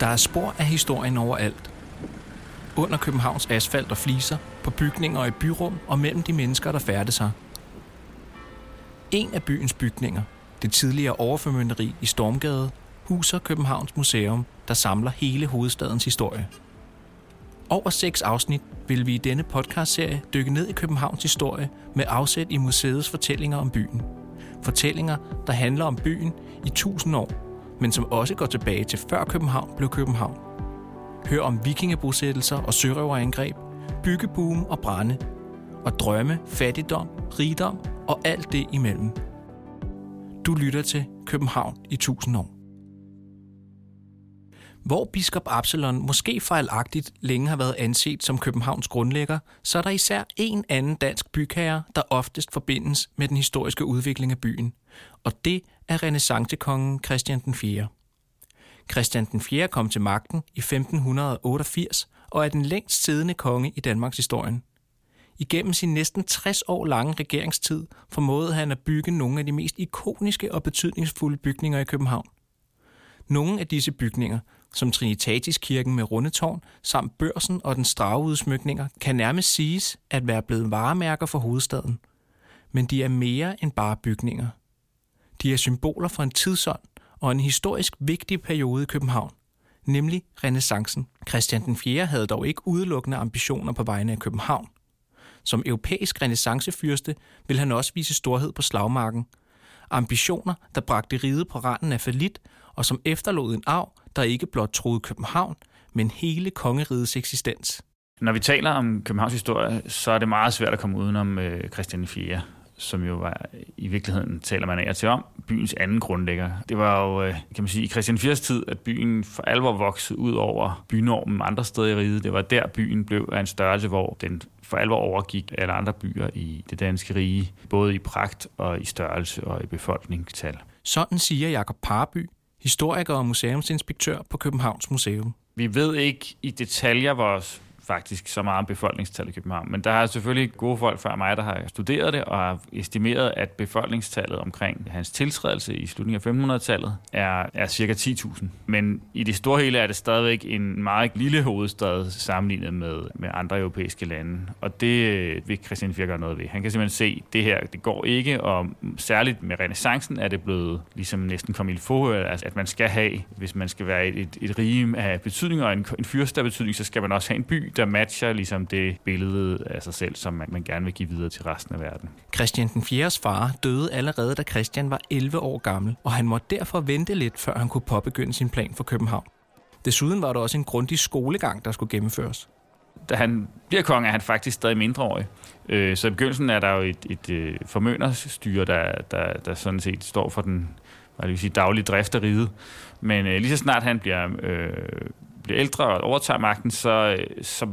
Der er spor af historien overalt. Under Københavns asfalt og fliser, på bygninger og i byrum og mellem de mennesker, der færdes sig. En af byens bygninger, det tidligere overformynderi i Stormgade, huser Københavns Museum, der samler hele hovedstadens historie. Over seks afsnit vil vi i denne podcastserie dykke ned i Københavns historie med afsæt i museets fortællinger om byen. Fortællinger, der handler om byen i tusind år, men som også går tilbage til før København blev København. Hør om vikingebosættelser og sørøverangreb, byggeboom og brænde, og drømme, fattigdom, rigdom og alt det imellem. Du lytter til København i 1000 år. Hvor biskop Absalon måske fejlagtigt længe har været anset som Københavns grundlægger, så er der især en anden dansk bygherre, der oftest forbindes med den historiske udvikling af byen. Og det er renaissancekongen Christian den 4. Christian den 4. kom til magten i 1588 og er den længst siddende konge i Danmarks historie. Igennem sin næsten 60 år lange regeringstid formåede han at bygge nogle af de mest ikoniske og betydningsfulde bygninger i København. Nogle af disse bygninger, som Trinitatiskirken med rundetårn, samt børsen og den strageudsmykninger, kan nærmest siges at være blevet varemærker for hovedstaden. Men de er mere end bare bygninger. De er symboler for en tidsånd og en historisk vigtig periode i København, nemlig renaissancen. Christian den 4. havde dog ikke udelukkende ambitioner på vegne af København. Som europæisk renaissancefyrste vil han også vise storhed på slagmarken. Ambitioner, der bragte riget på randen af falit, og som efterlod en arv, der ikke blot troede København, men hele kongerigets eksistens. Når vi taler om Københavns historie, så er det meget svært at komme udenom øh, Christian 4 som jo var, i virkeligheden taler man af til om, byens anden grundlægger. Det var jo, øh, kan man sige, i Christian 4. tid, at byen for alvor voksede ud over bynormen andre steder i riget. Det var der, byen blev af en størrelse, hvor den for alvor overgik alle andre byer i det danske rige, både i pragt og i størrelse og i befolkningstal. Sådan siger Jakob Parby, historiker og museumsinspektør på Københavns Museum. Vi ved ikke i detaljer, hvor faktisk så meget om befolkningstal i København. Men der er selvfølgelig gode folk før mig, der har studeret det og har estimeret, at befolkningstallet omkring hans tiltrædelse i slutningen af 1500-tallet er, er cirka 10.000. Men i det store hele er det stadigvæk en meget lille hovedstad sammenlignet med, med andre europæiske lande. Og det vil Christian Fjer gøre noget ved. Han kan simpelthen se, at det her det går ikke, og særligt med renaissancen er det blevet ligesom næsten kommet i altså at man skal have, hvis man skal være et, et, et rige af betydning og en, en fyrste af betydning, så skal man også have en by, der matcher ligesom det billede af sig selv, som man, man gerne vil give videre til resten af verden. Christian den 4. far døde allerede, da Christian var 11 år gammel, og han måtte derfor vente lidt, før han kunne påbegynde sin plan for København. Desuden var der også en grundig skolegang, der skulle gennemføres. Da han bliver konge, er han faktisk stadig mindreårig. Øh, så i begyndelsen er der jo et, et, et øh, formønderstyre, der, der, der sådan set står for den hvad vil sige, daglige drift af riget. Men øh, lige så snart han bliver øh, bliver ældre og overtager magten, så, øh, så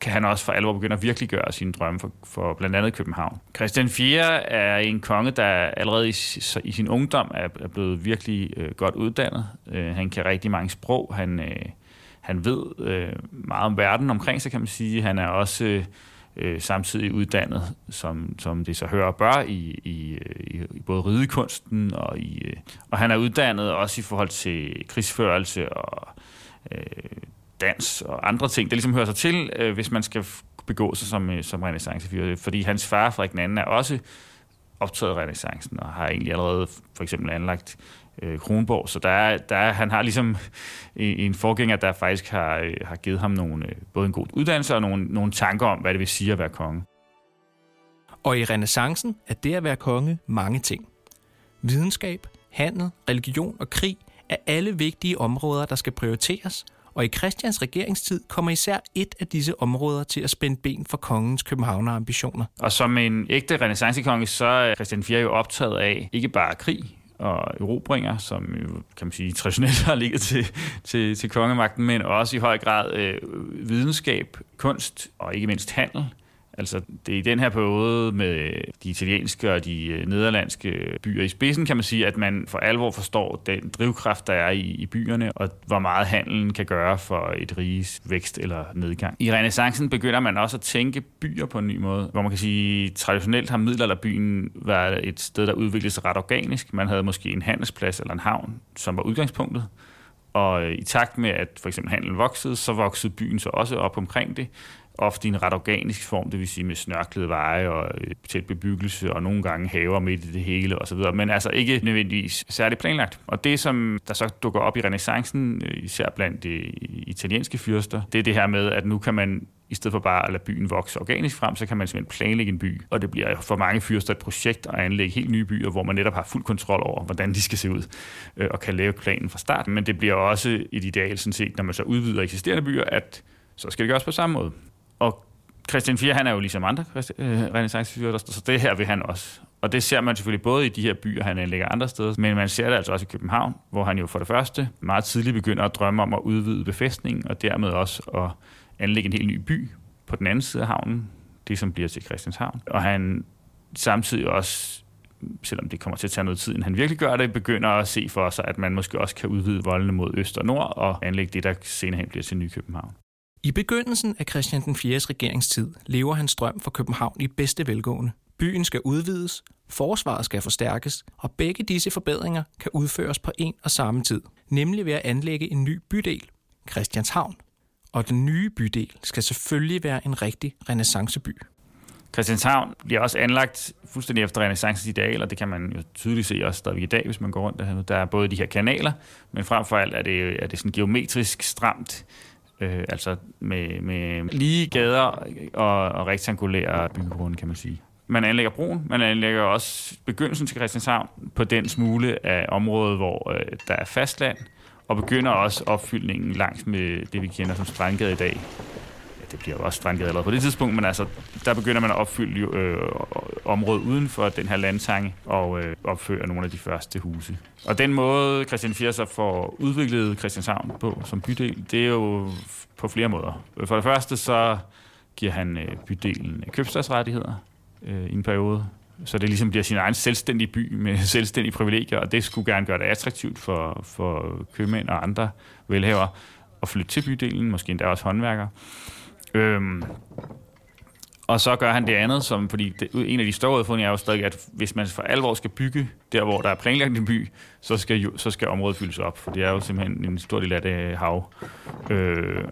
kan han også for alvor begynde at virkeliggøre sine drømme for, for blandt andet København. Christian 4 er en konge, der allerede i, i sin ungdom er, er blevet virkelig øh, godt uddannet. Øh, han kan rigtig mange sprog. Han, øh, han ved øh, meget om verden omkring sig, kan man sige. Han er også øh, samtidig uddannet, som, som det så hører bør, i, i, øh, i, i både ridekunsten, og, i, øh, og han er uddannet også i forhold til krigsførelse og øh, dans og andre ting, der ligesom hører sig til, øh, hvis man skal begå sig som, øh, som renaissancefyr. Fordi hans far, Frederik II, er også optaget af renaissancen, og har egentlig allerede for eksempel anlagt øh, Kronborg. Så der er, der er, han har ligesom en forgænger, der faktisk har, øh, har givet ham nogle, øh, både en god uddannelse og nogle, nogle tanker om, hvad det vil sige at være konge. Og i renaissancen er det at være konge mange ting. Videnskab, handel, religion og krig er alle vigtige områder, der skal prioriteres, og i Christians regeringstid kommer især et af disse områder til at spænde ben for kongens københavner ambitioner. Og som en ægte renaissancekonge, så er Christian 4 jo optaget af ikke bare krig, og erobringer, som jo, kan man sige, traditionelt har ligget til, til, til kongemagten, men også i høj grad øh, videnskab, kunst og ikke mindst handel. Altså, det er i den her periode med de italienske og de øh, nederlandske byer i spidsen, kan man sige, at man for alvor forstår den drivkraft, der er i, i byerne, og hvor meget handelen kan gøre for et riges vækst eller nedgang. I renaissancen begynder man også at tænke byer på en ny måde, hvor man kan sige, traditionelt har middelalderbyen været et sted, der udviklede sig ret organisk. Man havde måske en handelsplads eller en havn, som var udgangspunktet, Og øh, i takt med, at for eksempel handelen voksede, så voksede byen så også op omkring det, ofte i en ret organisk form, det vil sige med snørklede veje og øh, tæt bebyggelse, og nogle gange haver midt i det hele osv., men altså ikke nødvendigvis særligt planlagt. Og det, som der så dukker op i renaissancen, øh, især blandt de italienske fyrster, det er det her med, at nu kan man i stedet for bare at lade byen vokse organisk frem, så kan man simpelthen planlægge en by. Og det bliver for mange fyrster et projekt at anlægge helt nye byer, hvor man netop har fuld kontrol over, hvordan de skal se ud, og kan lave planen fra start. Men det bliver også et ideal, sådan set, når man så udvider eksisterende byer, at så skal det gøres på samme måde. Og Christian 4, han er jo ligesom andre øh, renaissancefyrster, så det her vil han også. Og det ser man selvfølgelig både i de her byer, han anlægger andre steder, men man ser det altså også i København, hvor han jo for det første meget tidligt begynder at drømme om at udvide befæstningen, og dermed også at anlægge en helt ny by på den anden side af havnen, det som bliver til Christianshavn. Og han samtidig også selvom det kommer til at tage noget tid, inden han virkelig gør det, begynder at se for sig, at man måske også kan udvide voldene mod øst og nord og anlægge det, der senere hen bliver til Ny København. I begyndelsen af Christian den 4. regeringstid lever hans drøm for København i bedste velgående. Byen skal udvides, forsvaret skal forstærkes, og begge disse forbedringer kan udføres på en og samme tid, nemlig ved at anlægge en ny bydel, Christianshavn. Og den nye bydel skal selvfølgelig være en rigtig renaissanceby. Christianshavn bliver også anlagt fuldstændig efter renaissances ideal, og det kan man jo tydeligt se også stadigvæk i dag, hvis man går rundt der. Der er både de her kanaler, men frem for alt er det, er det sådan geometrisk stramt øh, altså med, med lige gader og, og rektangulære byggegrunde, kan man sige. Man anlægger broen, man anlægger også begyndelsen til Christianshavn på den smule af området, hvor øh, der er fastland, og begynder også opfyldningen langs med det, vi kender som Strandgade i dag, det bliver jo også strandgade allerede på det tidspunkt, men altså, der begynder man at opfylde øh, området uden for den her landtange og øh, opføre nogle af de første huse. Og den måde, Christian Fier så får udviklet Christianshavn på som bydel, det er jo på flere måder. For det første så giver han øh, bydelen øh, købstadsrettigheder øh, i en periode, så det ligesom bliver sin egen selvstændige by med selvstændige privilegier, og det skulle gerne gøre det attraktivt for, for købmænd og andre velhavere at flytte til bydelen, måske endda også håndværkere. Øhm, og så gør han det andet, som, fordi det, en af de store udfordringer er jo stadig, at hvis man for alvor skal bygge der, hvor der er planlagt en by, så skal, jo, så skal området fyldes op, for det er jo simpelthen en stor del af det øh, hav. Øh,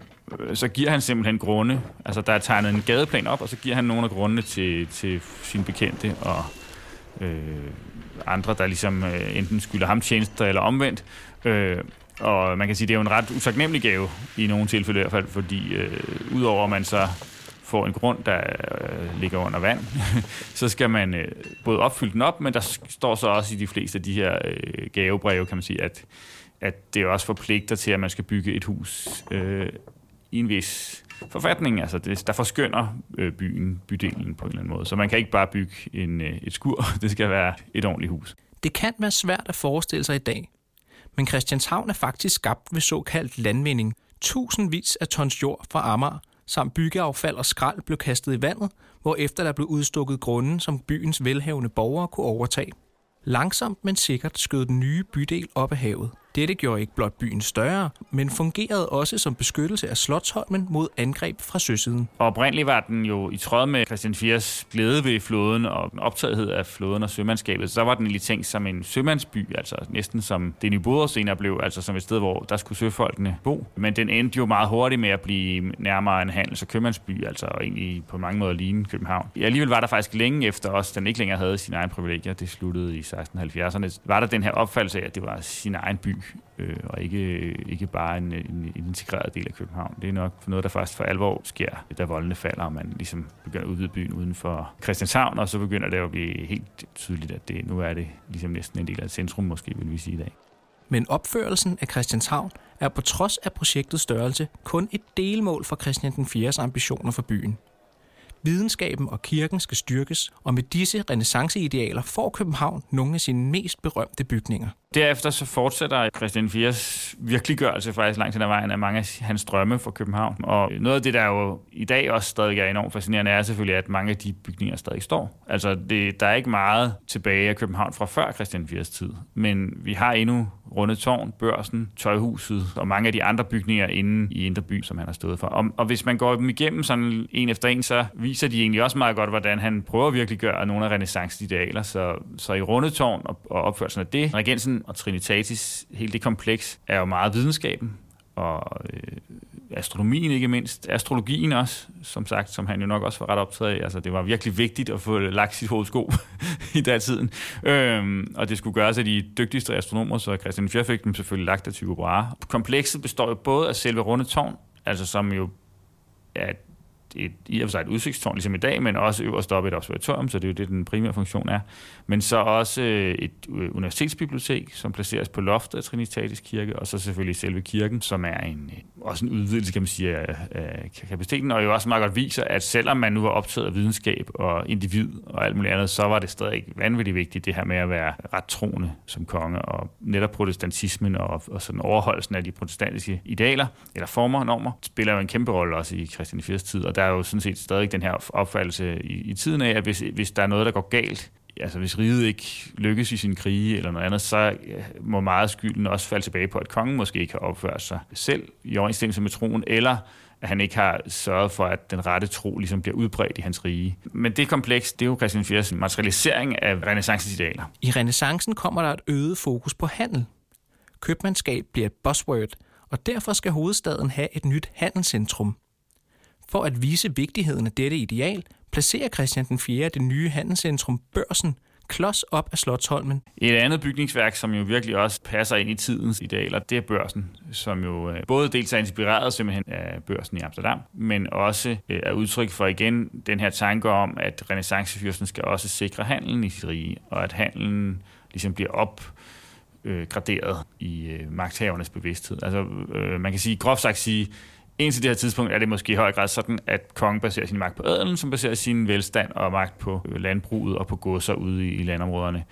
så giver han simpelthen grunde, altså der er tegnet en gadeplan op, og så giver han nogle af grundene til, til sin bekendte og øh, andre, der ligesom øh, enten skylder ham tjenester eller omvendt. Øh, og man kan sige, det er jo en ret usagnemelig gave i nogle tilfælde i hvert fald, fordi øh, udover at man så får en grund, der øh, ligger under vand, så skal man øh, både opfylde den op, men der står så også i de fleste af de her øh, gavebreve, kan man sige, at, at det også forpligter til, at man skal bygge et hus øh, i en vis forfatning. Altså, det, der forskynder øh, byen, bydelen på en eller anden måde. Så man kan ikke bare bygge en, øh, et skur, det skal være et ordentligt hus. Det kan være svært at forestille sig i dag, men Christianshavn er faktisk skabt ved såkaldt landvinding. Tusindvis af tons jord fra Amager samt byggeaffald og skrald blev kastet i vandet, efter der blev udstukket grunden, som byens velhavende borgere kunne overtage. Langsomt men sikkert skød den nye bydel op af havet. Dette gjorde ikke blot byen større, men fungerede også som beskyttelse af Slotsholmen mod angreb fra søsiden. Og oprindeligt var den jo i tråd med Christian Fiers glæde ved floden og optagethed af floden og sømandskabet, så var den lige tænkt som en sømandsby, altså næsten som det nye Boder senere blev, altså som et sted, hvor der skulle søfolkene bo. Men den endte jo meget hurtigt med at blive nærmere en handels- og købmandsby, altså egentlig på mange måder lignende København. Alligevel var der faktisk længe efter os, den ikke længere havde sine egne privilegier, det sluttede i 1670'erne, var der den her opfattelse af, at det var sin egen by, øh, og ikke, ikke bare en, en, en integreret del af København. Det er nok noget, der faktisk for alvor sker, da voldene falder, og man ligesom begynder at udvide byen uden for Christianshavn, og så begynder det at blive helt tydeligt, at det, nu er det ligesom næsten en del af centrum, måske vil vi sige i dag. Men opførelsen af Christianshavn er på trods af projektets størrelse kun et delmål for Christian den 4. ambitioner for byen. Videnskaben og kirken skal styrkes, og med disse renaissanceidealer får København nogle af sine mest berømte bygninger. Derefter så fortsætter Christian IV's virkeliggørelse faktisk langt hen ad vejen af mange af hans drømme for København. Og noget af det, der jo i dag også stadig er enormt fascinerende, er selvfølgelig, at mange af de bygninger stadig står. Altså, det, der er ikke meget tilbage af København fra før Christian IV's tid, men vi har endnu Runde Tårn, Børsen, Tøjhuset og mange af de andre bygninger inde i Indre By, som han har stået for. Og, og hvis man går dem igennem sådan en efter en, så viser de egentlig også meget godt, hvordan han prøver at virkelig gøre nogle af renaissancens idealer. Så, så i Rundetårn og, og opførelsen af det, Regensen og Trinitatis, hele det kompleks, er jo meget videnskaben og øh, astronomien ikke mindst, astrologien også, som sagt, som han jo nok også var ret optaget af. Altså, det var virkelig vigtigt at få lagt sit horoskop i datiden. Øhm, og det skulle gøres af de dygtigste astronomer, så Christian IV fik dem selvfølgelig lagt af Tycho Brahe. Komplekset består jo både af selve runde tårn, altså som jo er et, i og for sig et udsigtstårn, ligesom i dag, men også øverst op et observatorium, så det er jo det, den primære funktion er. Men så også øh, et øh, universitetsbibliotek, som placeres på loftet af Trinitatis Kirke, og så selvfølgelig selve kirken, som er en, øh, også en udvidelse, kan man sige, af, af kapaciteten, og jo også meget godt viser, at selvom man nu var optaget af videnskab og individ og alt muligt andet, så var det stadig vanvittigt vigtigt, det her med at være ret troende som konge, og netop protestantismen og, og sådan overholdelsen af de protestantiske idealer, eller former og normer, spiller jo en kæmpe rolle også i Christian 4. tid, og der er jo sådan set stadig den her opfattelse i, i tiden af, at hvis, hvis der er noget, der går galt, altså hvis riget ikke lykkes i sin krige eller noget andet, så må meget skylden også falde tilbage på, at kongen måske ikke har opført sig selv i overensstemmelse med troen, eller at han ikke har sørget for, at den rette tro ligesom bliver udbredt i hans rige. Men det kompleks, det er jo Christian Fjers materialisering af renaissancens idealer. I renaissancen kommer der et øget fokus på handel. Købmandskab bliver et buzzword, og derfor skal hovedstaden have et nyt handelscentrum. For at vise vigtigheden af dette ideal, placerer Christian den 4. det nye handelscentrum Børsen klods op af Slottholmen. Et andet bygningsværk, som jo virkelig også passer ind i tidens idealer, det er børsen, som jo øh, både dels er inspireret simpelthen af børsen i Amsterdam, men også øh, er udtryk for igen den her tanke om, at renaissancefyrsten skal også sikre handelen i sit rige, og at handelen ligesom bliver op øh, graderet i øh, magthavernes bevidsthed. Altså, øh, man kan sige, groft sagt sige, Indtil det her tidspunkt er det måske i høj grad sådan, at kongen baserer sin magt på adelen, som baserer sin velstand og magt på øh, landbruget og på godser ude i landområderne.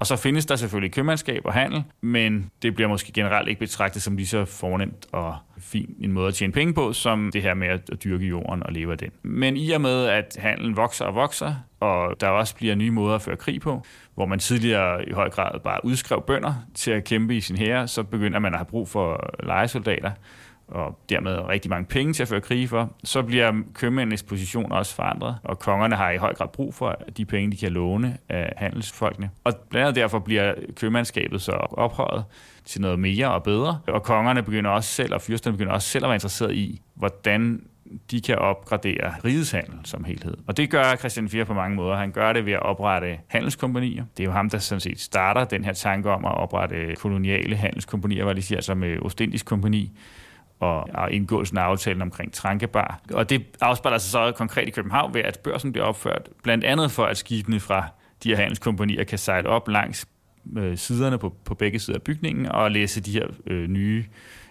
Og så findes der selvfølgelig købmandskab og handel, men det bliver måske generelt ikke betragtet som lige så fornemt og fin en måde at tjene penge på, som det her med at dyrke jorden og leve af den. Men i og med, at handelen vokser og vokser, og der også bliver nye måder at føre krig på, hvor man tidligere i høj grad bare udskrev bønder til at kæmpe i sin hære, så begynder man at have brug for lejesoldater, og dermed rigtig mange penge til at føre krig for, så bliver købmændenes position også forandret, og kongerne har i høj grad brug for de penge, de kan låne af handelsfolkene. Og blandt andet derfor bliver købmandskabet så ophøjet til noget mere og bedre, og kongerne begynder også selv, og fyrsterne begynder også selv at være interesseret i, hvordan de kan opgradere rigetshandel som helhed. Og det gør Christian 4 på mange måder. Han gør det ved at oprette handelskompanier. Det er jo ham, der sådan set starter den her tanke om at oprette koloniale handelskompanier, hvad de siger, altså med Ostindisk kompani, og, og indgåelsen af aftalen omkring Trankebar. Og det afspejler sig så konkret i København ved, at børsen bliver opført, blandt andet for, at skibene fra de her handelskompanier kan sejle op langs øh, siderne på, på begge sider af bygningen og læse de her øh, nye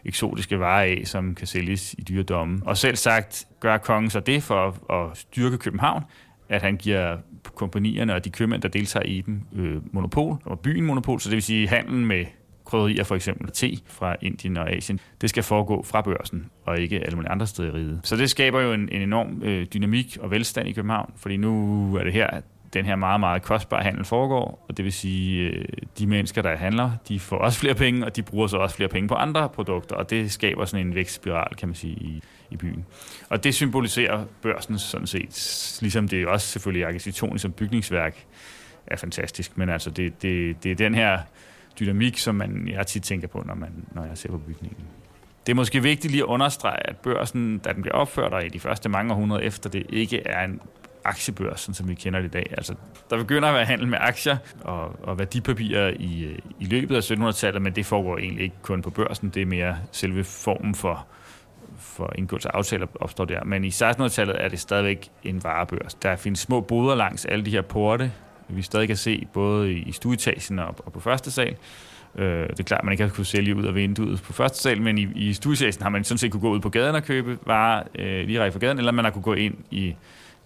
eksotiske varer af, som kan sælges i dyredommen. Og selv sagt gør kongen så det for at, at styrke København, at han giver kompanierne og de købmænd, der deltager i dem, øh, monopol, og byen monopol, så det vil sige handlen med krydderier, for eksempel te fra Indien og Asien, det skal foregå fra børsen, og ikke alle mulige andre steder i riget. Så det skaber jo en, en enorm øh, dynamik og velstand i København, fordi nu er det her, at den her meget, meget kostbare handel foregår, og det vil sige, øh, de mennesker, der handler, de får også flere penge, og de bruger så også flere penge på andre produkter, og det skaber sådan en vækstspiral, kan man sige, i, i byen. Og det symboliserer børsen sådan set, ligesom det også selvfølgelig arkitektonisk som bygningsværk er fantastisk, men altså det, det, det er den her dynamik, som man, jeg tit tænker på, når, man, når jeg ser på bygningen. Det er måske vigtigt lige at understrege, at børsen, da den bliver opført, og i de første mange århundreder efter det, ikke er en aktiebørs, sådan som vi kender det i dag. Altså, der begynder at være handel med aktier og, og værdipapirer i, i løbet af 1700-tallet, men det foregår egentlig ikke kun på børsen. Det er mere selve formen for, for indgåelse af aftaler opstår der. Men i 1600-tallet er det stadigvæk en varebørs. Der findes små boder langs alle de her porte, vi stadig kan se både i stueetagen og, og på første sal. Øh, det er klart, at man ikke har kunnet sælge ud af vinduet på første sal, men i, i stueetagen har man sådan set kunne gå ud på gaden og købe varer øh, lige række gaden, eller man har kunne gå ind i,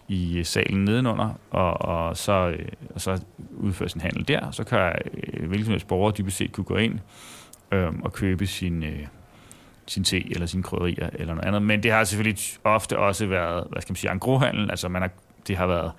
i salen nedenunder, og, og, så, øh, og så udføre sin handel der. Så kan øh, hvilken som helst borger dybest set kunne gå ind øh, og købe sin, øh, sin te eller sine krydderier eller noget andet. Men det har selvfølgelig ofte også været, hvad skal man sige, en grohandel. Altså man har, det har været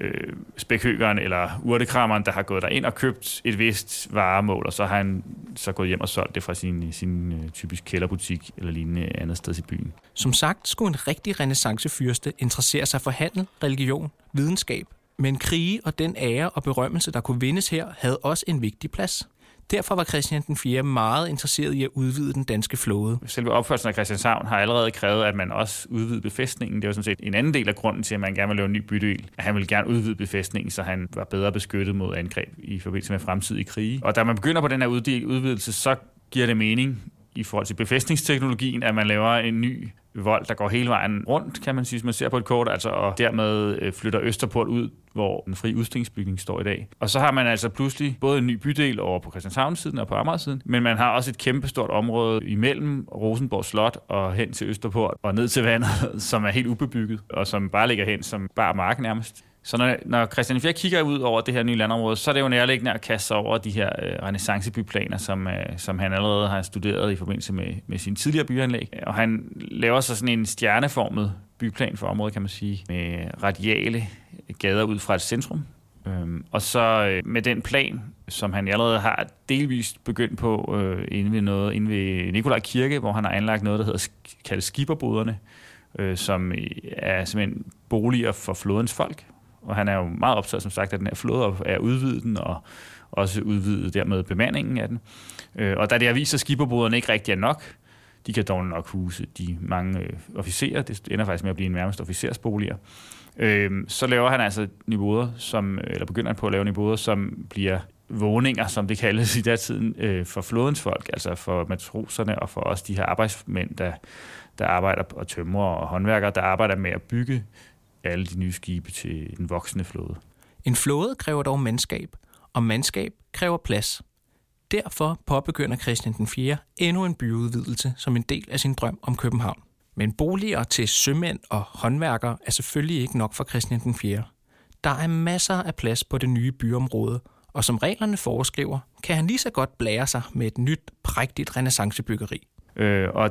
øh, spækhøgeren eller urtekrammeren, der har gået ind og købt et vist varemål, og så har han så gået hjem og solgt det fra sin, sin øh, typisk kælderbutik eller lignende andet sted i byen. Som sagt skulle en rigtig renaissancefyrste interessere sig for handel, religion, videnskab, men krige og den ære og berømmelse, der kunne vindes her, havde også en vigtig plads. Derfor var Christian den 4. meget interesseret i at udvide den danske flåde. Selve opførelsen af Christianshavn har allerede krævet, at man også udvidede befæstningen. Det var sådan set en anden del af grunden til, at man gerne vil lave en ny bydel. At han ville gerne udvide befæstningen, så han var bedre beskyttet mod angreb i forbindelse med fremtidige krige. Og da man begynder på den her udvidelse, så giver det mening i forhold til befæstningsteknologien, at man laver en ny vold, der går hele vejen rundt, kan man sige, hvis man ser på et kort, altså, og dermed øh, flytter Østerport ud, hvor den frie udstillingsbygning står i dag. Og så har man altså pludselig både en ny bydel over på Christianshavn-siden og på Amager-siden, men man har også et kæmpestort område imellem Rosenborg Slot og hen til Østerport og ned til vandet, som er helt ubebygget, og som bare ligger hen som bare mark nærmest. Så når, når Christian Fjerg kigger ud over det her nye landområde, så er det jo nærliggende at kaste sig over de her øh, renaissancebyplaner, som, øh, som han allerede har studeret i forbindelse med, med sin tidligere byanlæg. Øh, og han laver så sådan en stjerneformet byplan for området, kan man sige, med radiale gader ud fra et centrum. Øhm, og så øh, med den plan, som han allerede har delvist begyndt på øh, inde ved noget, inde ved Nikolaj Kirke, hvor han har anlagt noget, der hedder kaldet skiberboderne, øh, som øh, er simpelthen boliger for flodens folk, og han er jo meget optaget, som sagt, at den her flåde er udvidet den, og også udvidet dermed bemandingen af den. Øh, og da det har vist sig, at skiberboderne ikke rigtig er nok, de kan dog nok huse de mange øh, officerer, det ender faktisk med at blive en nærmest officersboliger, øh, så laver han altså niveauer, som, eller begynder han på at lave niveauer, som bliver vågninger, som det kaldes i datiden, øh, for flådens folk, altså for matroserne og for også de her arbejdsmænd, der, der arbejder og tømrer og håndværkere, der arbejder med at bygge alle de nye skibe til den voksende flåde. En flåde kræver dog mandskab, og mandskab kræver plads. Derfor påbegynder Christian den 4. endnu en byudvidelse som en del af sin drøm om København. Men boliger til sømænd og håndværkere er selvfølgelig ikke nok for Christian den 4. Der er masser af plads på det nye byområde, og som reglerne foreskriver, kan han lige så godt blære sig med et nyt, prægtigt renaissancebyggeri. Øh, og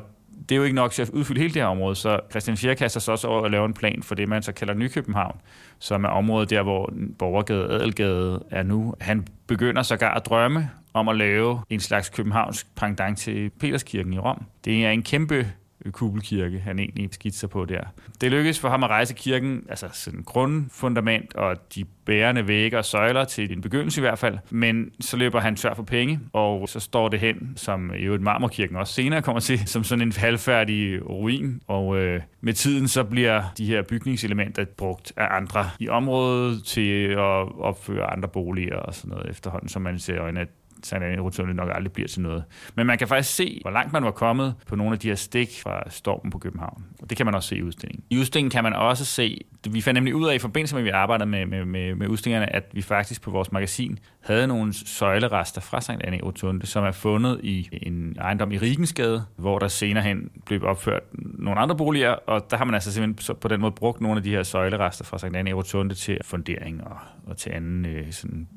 det er jo ikke nok til at udfylde hele det her område, så Christian Fjerre kaster sig også over at lave en plan for det, man så kalder Nykøbenhavn, som er området der, hvor Borgergade og Adelgade er nu. Han begynder sågar at drømme om at lave en slags københavnsk pendant til Peterskirken i Rom. Det er en kæmpe kubelkirke, han egentlig skitser på der. Det lykkedes for ham at rejse kirken, altså sådan grundfundament og de bærende vægge og søjler til en begyndelse i hvert fald, men så løber han tør for penge, og så står det hen, som jo et marmorkirken også senere kommer til, som sådan en halvfærdig ruin, og øh, med tiden så bliver de her bygningselementer brugt af andre i området til at opføre andre boliger og sådan noget efterhånden, som man ser øjne, at Sankt nok aldrig bliver til noget. Men man kan faktisk se, hvor langt man var kommet på nogle af de her stik fra stormen på København. Og det kan man også se i udstillingen. I udstillingen kan man også se, vi fandt nemlig ud af i forbindelse med, at vi arbejdede med, med, med, med udstillingerne, at vi faktisk på vores magasin havde nogle søjlerester fra Sankt Anne Rotunde, som er fundet i en ejendom i Rigensgade, hvor der senere hen blev opført nogle andre boliger, og der har man altså simpelthen på den måde brugt nogle af de her søjlerester fra Sankt Anne Rotunde til fundering og, og til anden øh, sådan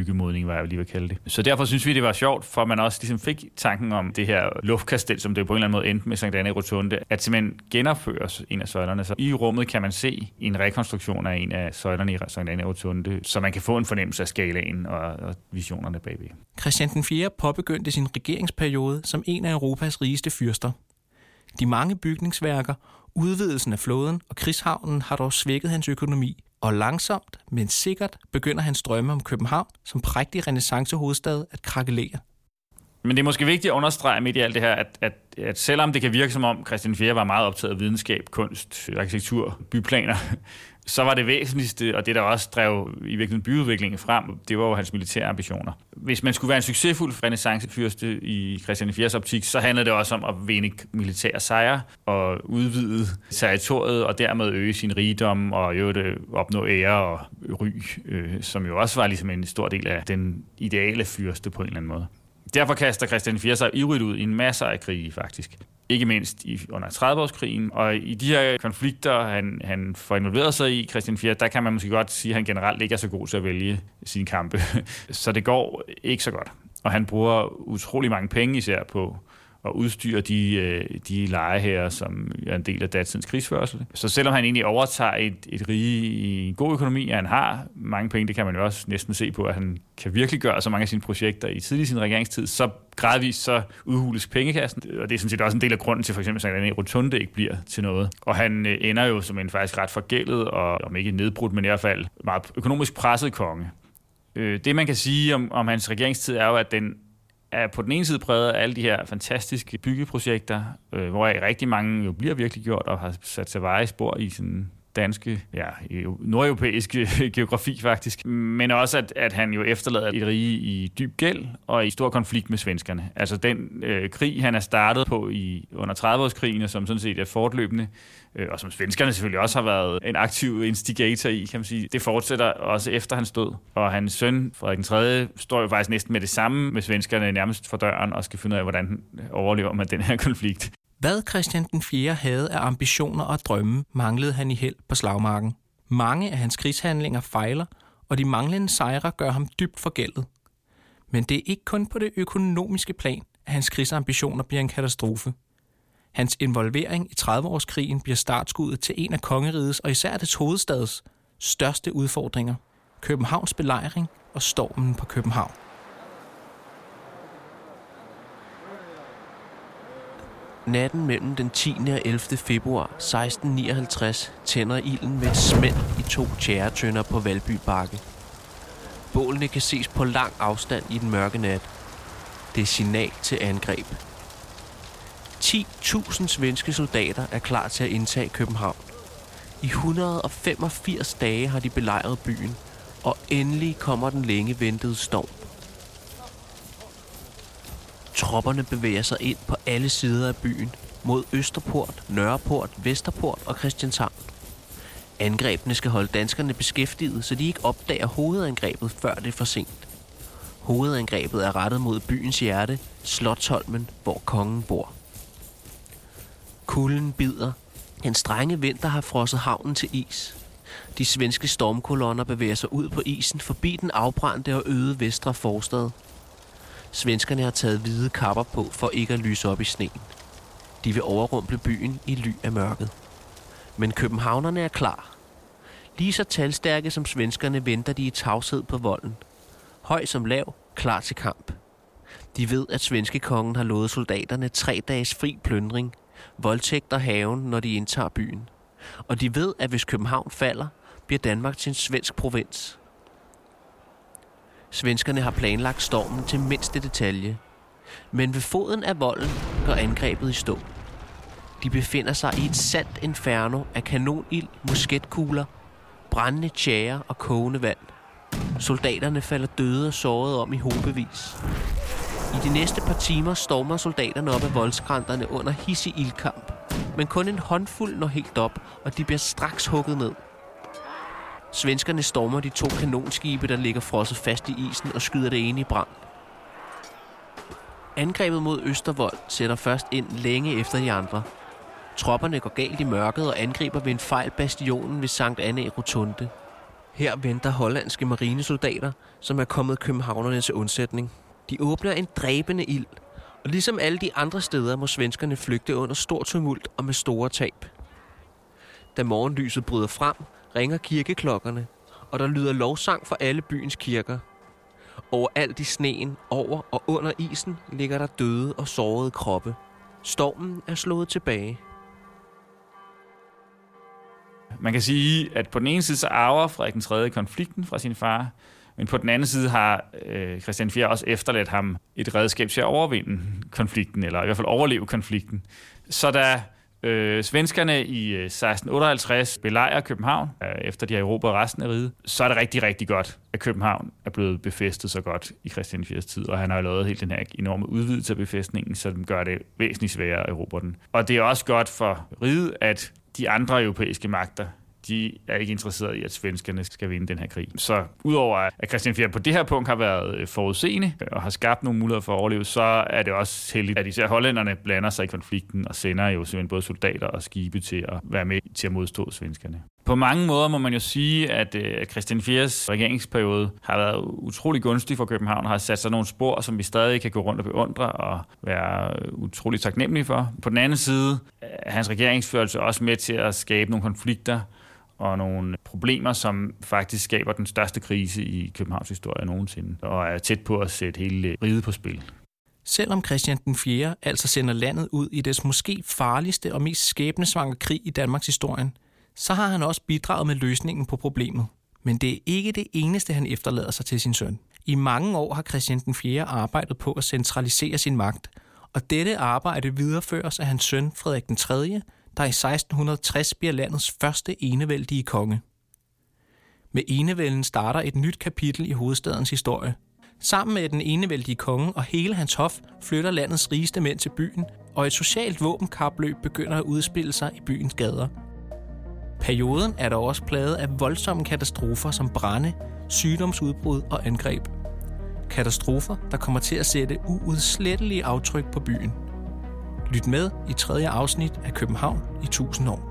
byggemodning, hvad jeg lige vil kalde det. Så derfor synes vi, det var sjovt, for man også ligesom fik tanken om det her luftkastel, som det på en eller anden måde endte med Sankt Anne Rotunde, at simpelthen genopføres en af søjlerne. Så i rummet kan man se en rekonstruktion af en af søjlerne i Sankt Anne Rotunde, så man kan få en fornemmelse af skalaen og, og visionerne bagved. Christian den 4. påbegyndte sin regeringsperiode som en af Europas rigeste fyrster. De mange bygningsværker, udvidelsen af flåden og krigshavnen har dog svækket hans økonomi, og langsomt, men sikkert begynder hans drømme om København som prægtig renaissancehovedstad at krakelere. Men det er måske vigtigt at understrege midt i alt det her, at, at, at selvom det kan virke som om Christian IV var meget optaget af videnskab, kunst, arkitektur, byplaner, så var det væsentligste, og det der også drev i virkeligheden byudviklingen frem, det var jo hans militære ambitioner. Hvis man skulle være en succesfuld renaissancefyrste i Christian IV's optik, så handlede det også om at vinde militære sejre og udvide territoriet og dermed øge sin rigdom og jo det øh, opnå ære og ry, øh, som jo også var ligesom en stor del af den ideale fyrste på en eller anden måde. Derfor kaster Christian IV sig ivrigt ud i en masse af krige, faktisk ikke mindst i, under 30-årskrigen. Og i de her konflikter, han, han får involveret sig i, Christian 4., der kan man måske godt sige, at han generelt ikke er så god til at vælge sine kampe. så det går ikke så godt. Og han bruger utrolig mange penge især på og udstyre de, øh, de lejeherrer, som er en del af datidens krigsførsel. Så selvom han egentlig overtager et, et rige i en god økonomi, og han har mange penge, det kan man jo også næsten se på, at han kan virkelig gøre så mange af sine projekter i tidlig sin regeringstid, så gradvist så udhules pengekassen, og det er sådan set også en del af grunden til for eksempel, at René rotunde ikke bliver til noget. Og han øh, ender jo som en faktisk ret forgældet, og om ikke nedbrudt, men i hvert fald meget økonomisk presset konge. Øh, det man kan sige om, om hans regeringstid er jo, at den er på den ene side præget af alle de her fantastiske byggeprojekter, øh, hvor rigtig mange jo bliver virkelig gjort og har sat sig veje spor i sådan danske, ja, nordeuropæiske geografi faktisk, men også at, at han jo efterlader et rige i dyb gæld og i stor konflikt med svenskerne. Altså den øh, krig, han er startet på i under 30-årskrigen, som sådan set er fortløbende, øh, og som svenskerne selvfølgelig også har været en aktiv instigator i, kan man sige, det fortsætter også efter hans død. Og hans søn, Frederik den 3., står jo faktisk næsten med det samme med svenskerne nærmest for døren og skal finde ud af, hvordan overlever man den her konflikt. Hvad Christian den 4. havde af ambitioner og drømme, manglede han i held på slagmarken. Mange af hans krigshandlinger fejler, og de manglende sejre gør ham dybt forgældet. Men det er ikke kun på det økonomiske plan, at hans krigsambitioner bliver en katastrofe. Hans involvering i 30-årskrigen bliver startskuddet til en af kongerigets og især dets hovedstads største udfordringer, Københavns belejring og stormen på København. Natten mellem den 10. og 11. februar 1659 tænder ilden med et smæld i to tjæretønder på Valby Bakke. Bålene kan ses på lang afstand i den mørke nat. Det er signal til angreb. 10.000 svenske soldater er klar til at indtage København. I 185 dage har de belejret byen, og endelig kommer den længe ventede storm. Tropperne bevæger sig ind på alle sider af byen, mod Østerport, Nørreport, Vesterport og Christianshavn. Angrebene skal holde danskerne beskæftiget, så de ikke opdager hovedangrebet, før det er for sent. Hovedangrebet er rettet mod byens hjerte, Slottholmen, hvor kongen bor. Kulden bider. En strenge vinter har frosset havnen til is. De svenske stormkolonner bevæger sig ud på isen forbi den afbrændte og øde vestre forstad, Svenskerne har taget hvide kapper på for ikke at lyse op i sneen. De vil overrumple byen i ly af mørket. Men københavnerne er klar. Lige så talstærke som svenskerne venter de i tavshed på volden. Høj som lav, klar til kamp. De ved, at svenske kongen har lovet soldaterne tre dages fri plyndring, voldtægter haven, når de indtager byen. Og de ved, at hvis København falder, bliver Danmark til en svensk provins. Svenskerne har planlagt stormen til mindste detalje. Men ved foden af volden går angrebet i stå. De befinder sig i et sandt inferno af kanonild, musketkugler, brændende tjære og kogende vand. Soldaterne falder døde og sårede om i hobevis. I de næste par timer stormer soldaterne op af voldskrænterne under hissig ildkamp. Men kun en håndfuld når helt op, og de bliver straks hugget ned – Svenskerne stormer de to kanonskibe, der ligger frosset fast i isen og skyder det ene i brand. Angrebet mod Østervold sætter først ind længe efter de andre. Tropperne går galt i mørket og angriber ved en fejl bastionen ved Sankt Anne Rotunde. Her venter hollandske marinesoldater, som er kommet københavnerne til undsætning. De åbner en dræbende ild, og ligesom alle de andre steder må svenskerne flygte under stor tumult og med store tab. Da morgenlyset bryder frem, ringer kirkeklokkerne, og der lyder lovsang for alle byens kirker. Overalt i sneen, over og under isen, ligger der døde og sårede kroppe. Stormen er slået tilbage. Man kan sige, at på den ene side så arver Frederik den 3. konflikten fra sin far, men på den anden side har øh, Christian 4. også efterladt ham et redskab til at overvinde konflikten, eller i hvert fald overleve konflikten. Så da øh, svenskerne i øh, 1658 belejrer København, øh, efter de har erobret resten af riget, så er det rigtig, rigtig godt, at København er blevet befæstet så godt i Christian IV's tid, og han har lavet helt den her enorme udvidelse af befæstningen, så den gør det væsentligt sværere at erobre den. Og det er også godt for riget, at de andre europæiske magter de er ikke interesserede i, at svenskerne skal vinde den her krig. Så udover at Christian Fjern på det her punkt har været øh, forudseende og har skabt nogle muligheder for at overleve, så er det også heldigt, at især hollænderne blander sig i konflikten og sender jo simpelthen både soldater og skibe til at være med til at modstå svenskerne. På mange måder må man jo sige, at øh, Christian Fjers regeringsperiode har været utrolig gunstig for København, og har sat sig nogle spor, som vi stadig kan gå rundt og beundre og være øh, utrolig taknemmelige for. På den anden side er hans regeringsførelse også med til at skabe nogle konflikter, og nogle problemer, som faktisk skaber den største krise i Københavns historie nogensinde, og er tæt på at sætte hele riget på spil. Selvom Christian den 4. altså sender landet ud i dets måske farligste og mest skæbnesvangre krig i Danmarks historie, så har han også bidraget med løsningen på problemet. Men det er ikke det eneste, han efterlader sig til sin søn. I mange år har Christian den 4. arbejdet på at centralisere sin magt, og dette arbejde videreføres af hans søn Frederik den 3., der i 1660 bliver landets første enevældige konge. Med enevælden starter et nyt kapitel i hovedstadens historie. Sammen med den enevældige konge og hele hans hof flytter landets rigeste mænd til byen, og et socialt våbenkapløb begynder at udspille sig i byens gader. Perioden er dog også plaget af voldsomme katastrofer som brænde, sygdomsudbrud og angreb. Katastrofer, der kommer til at sætte uudslettelige aftryk på byen – Lyt med i tredje afsnit af København i 1000 år.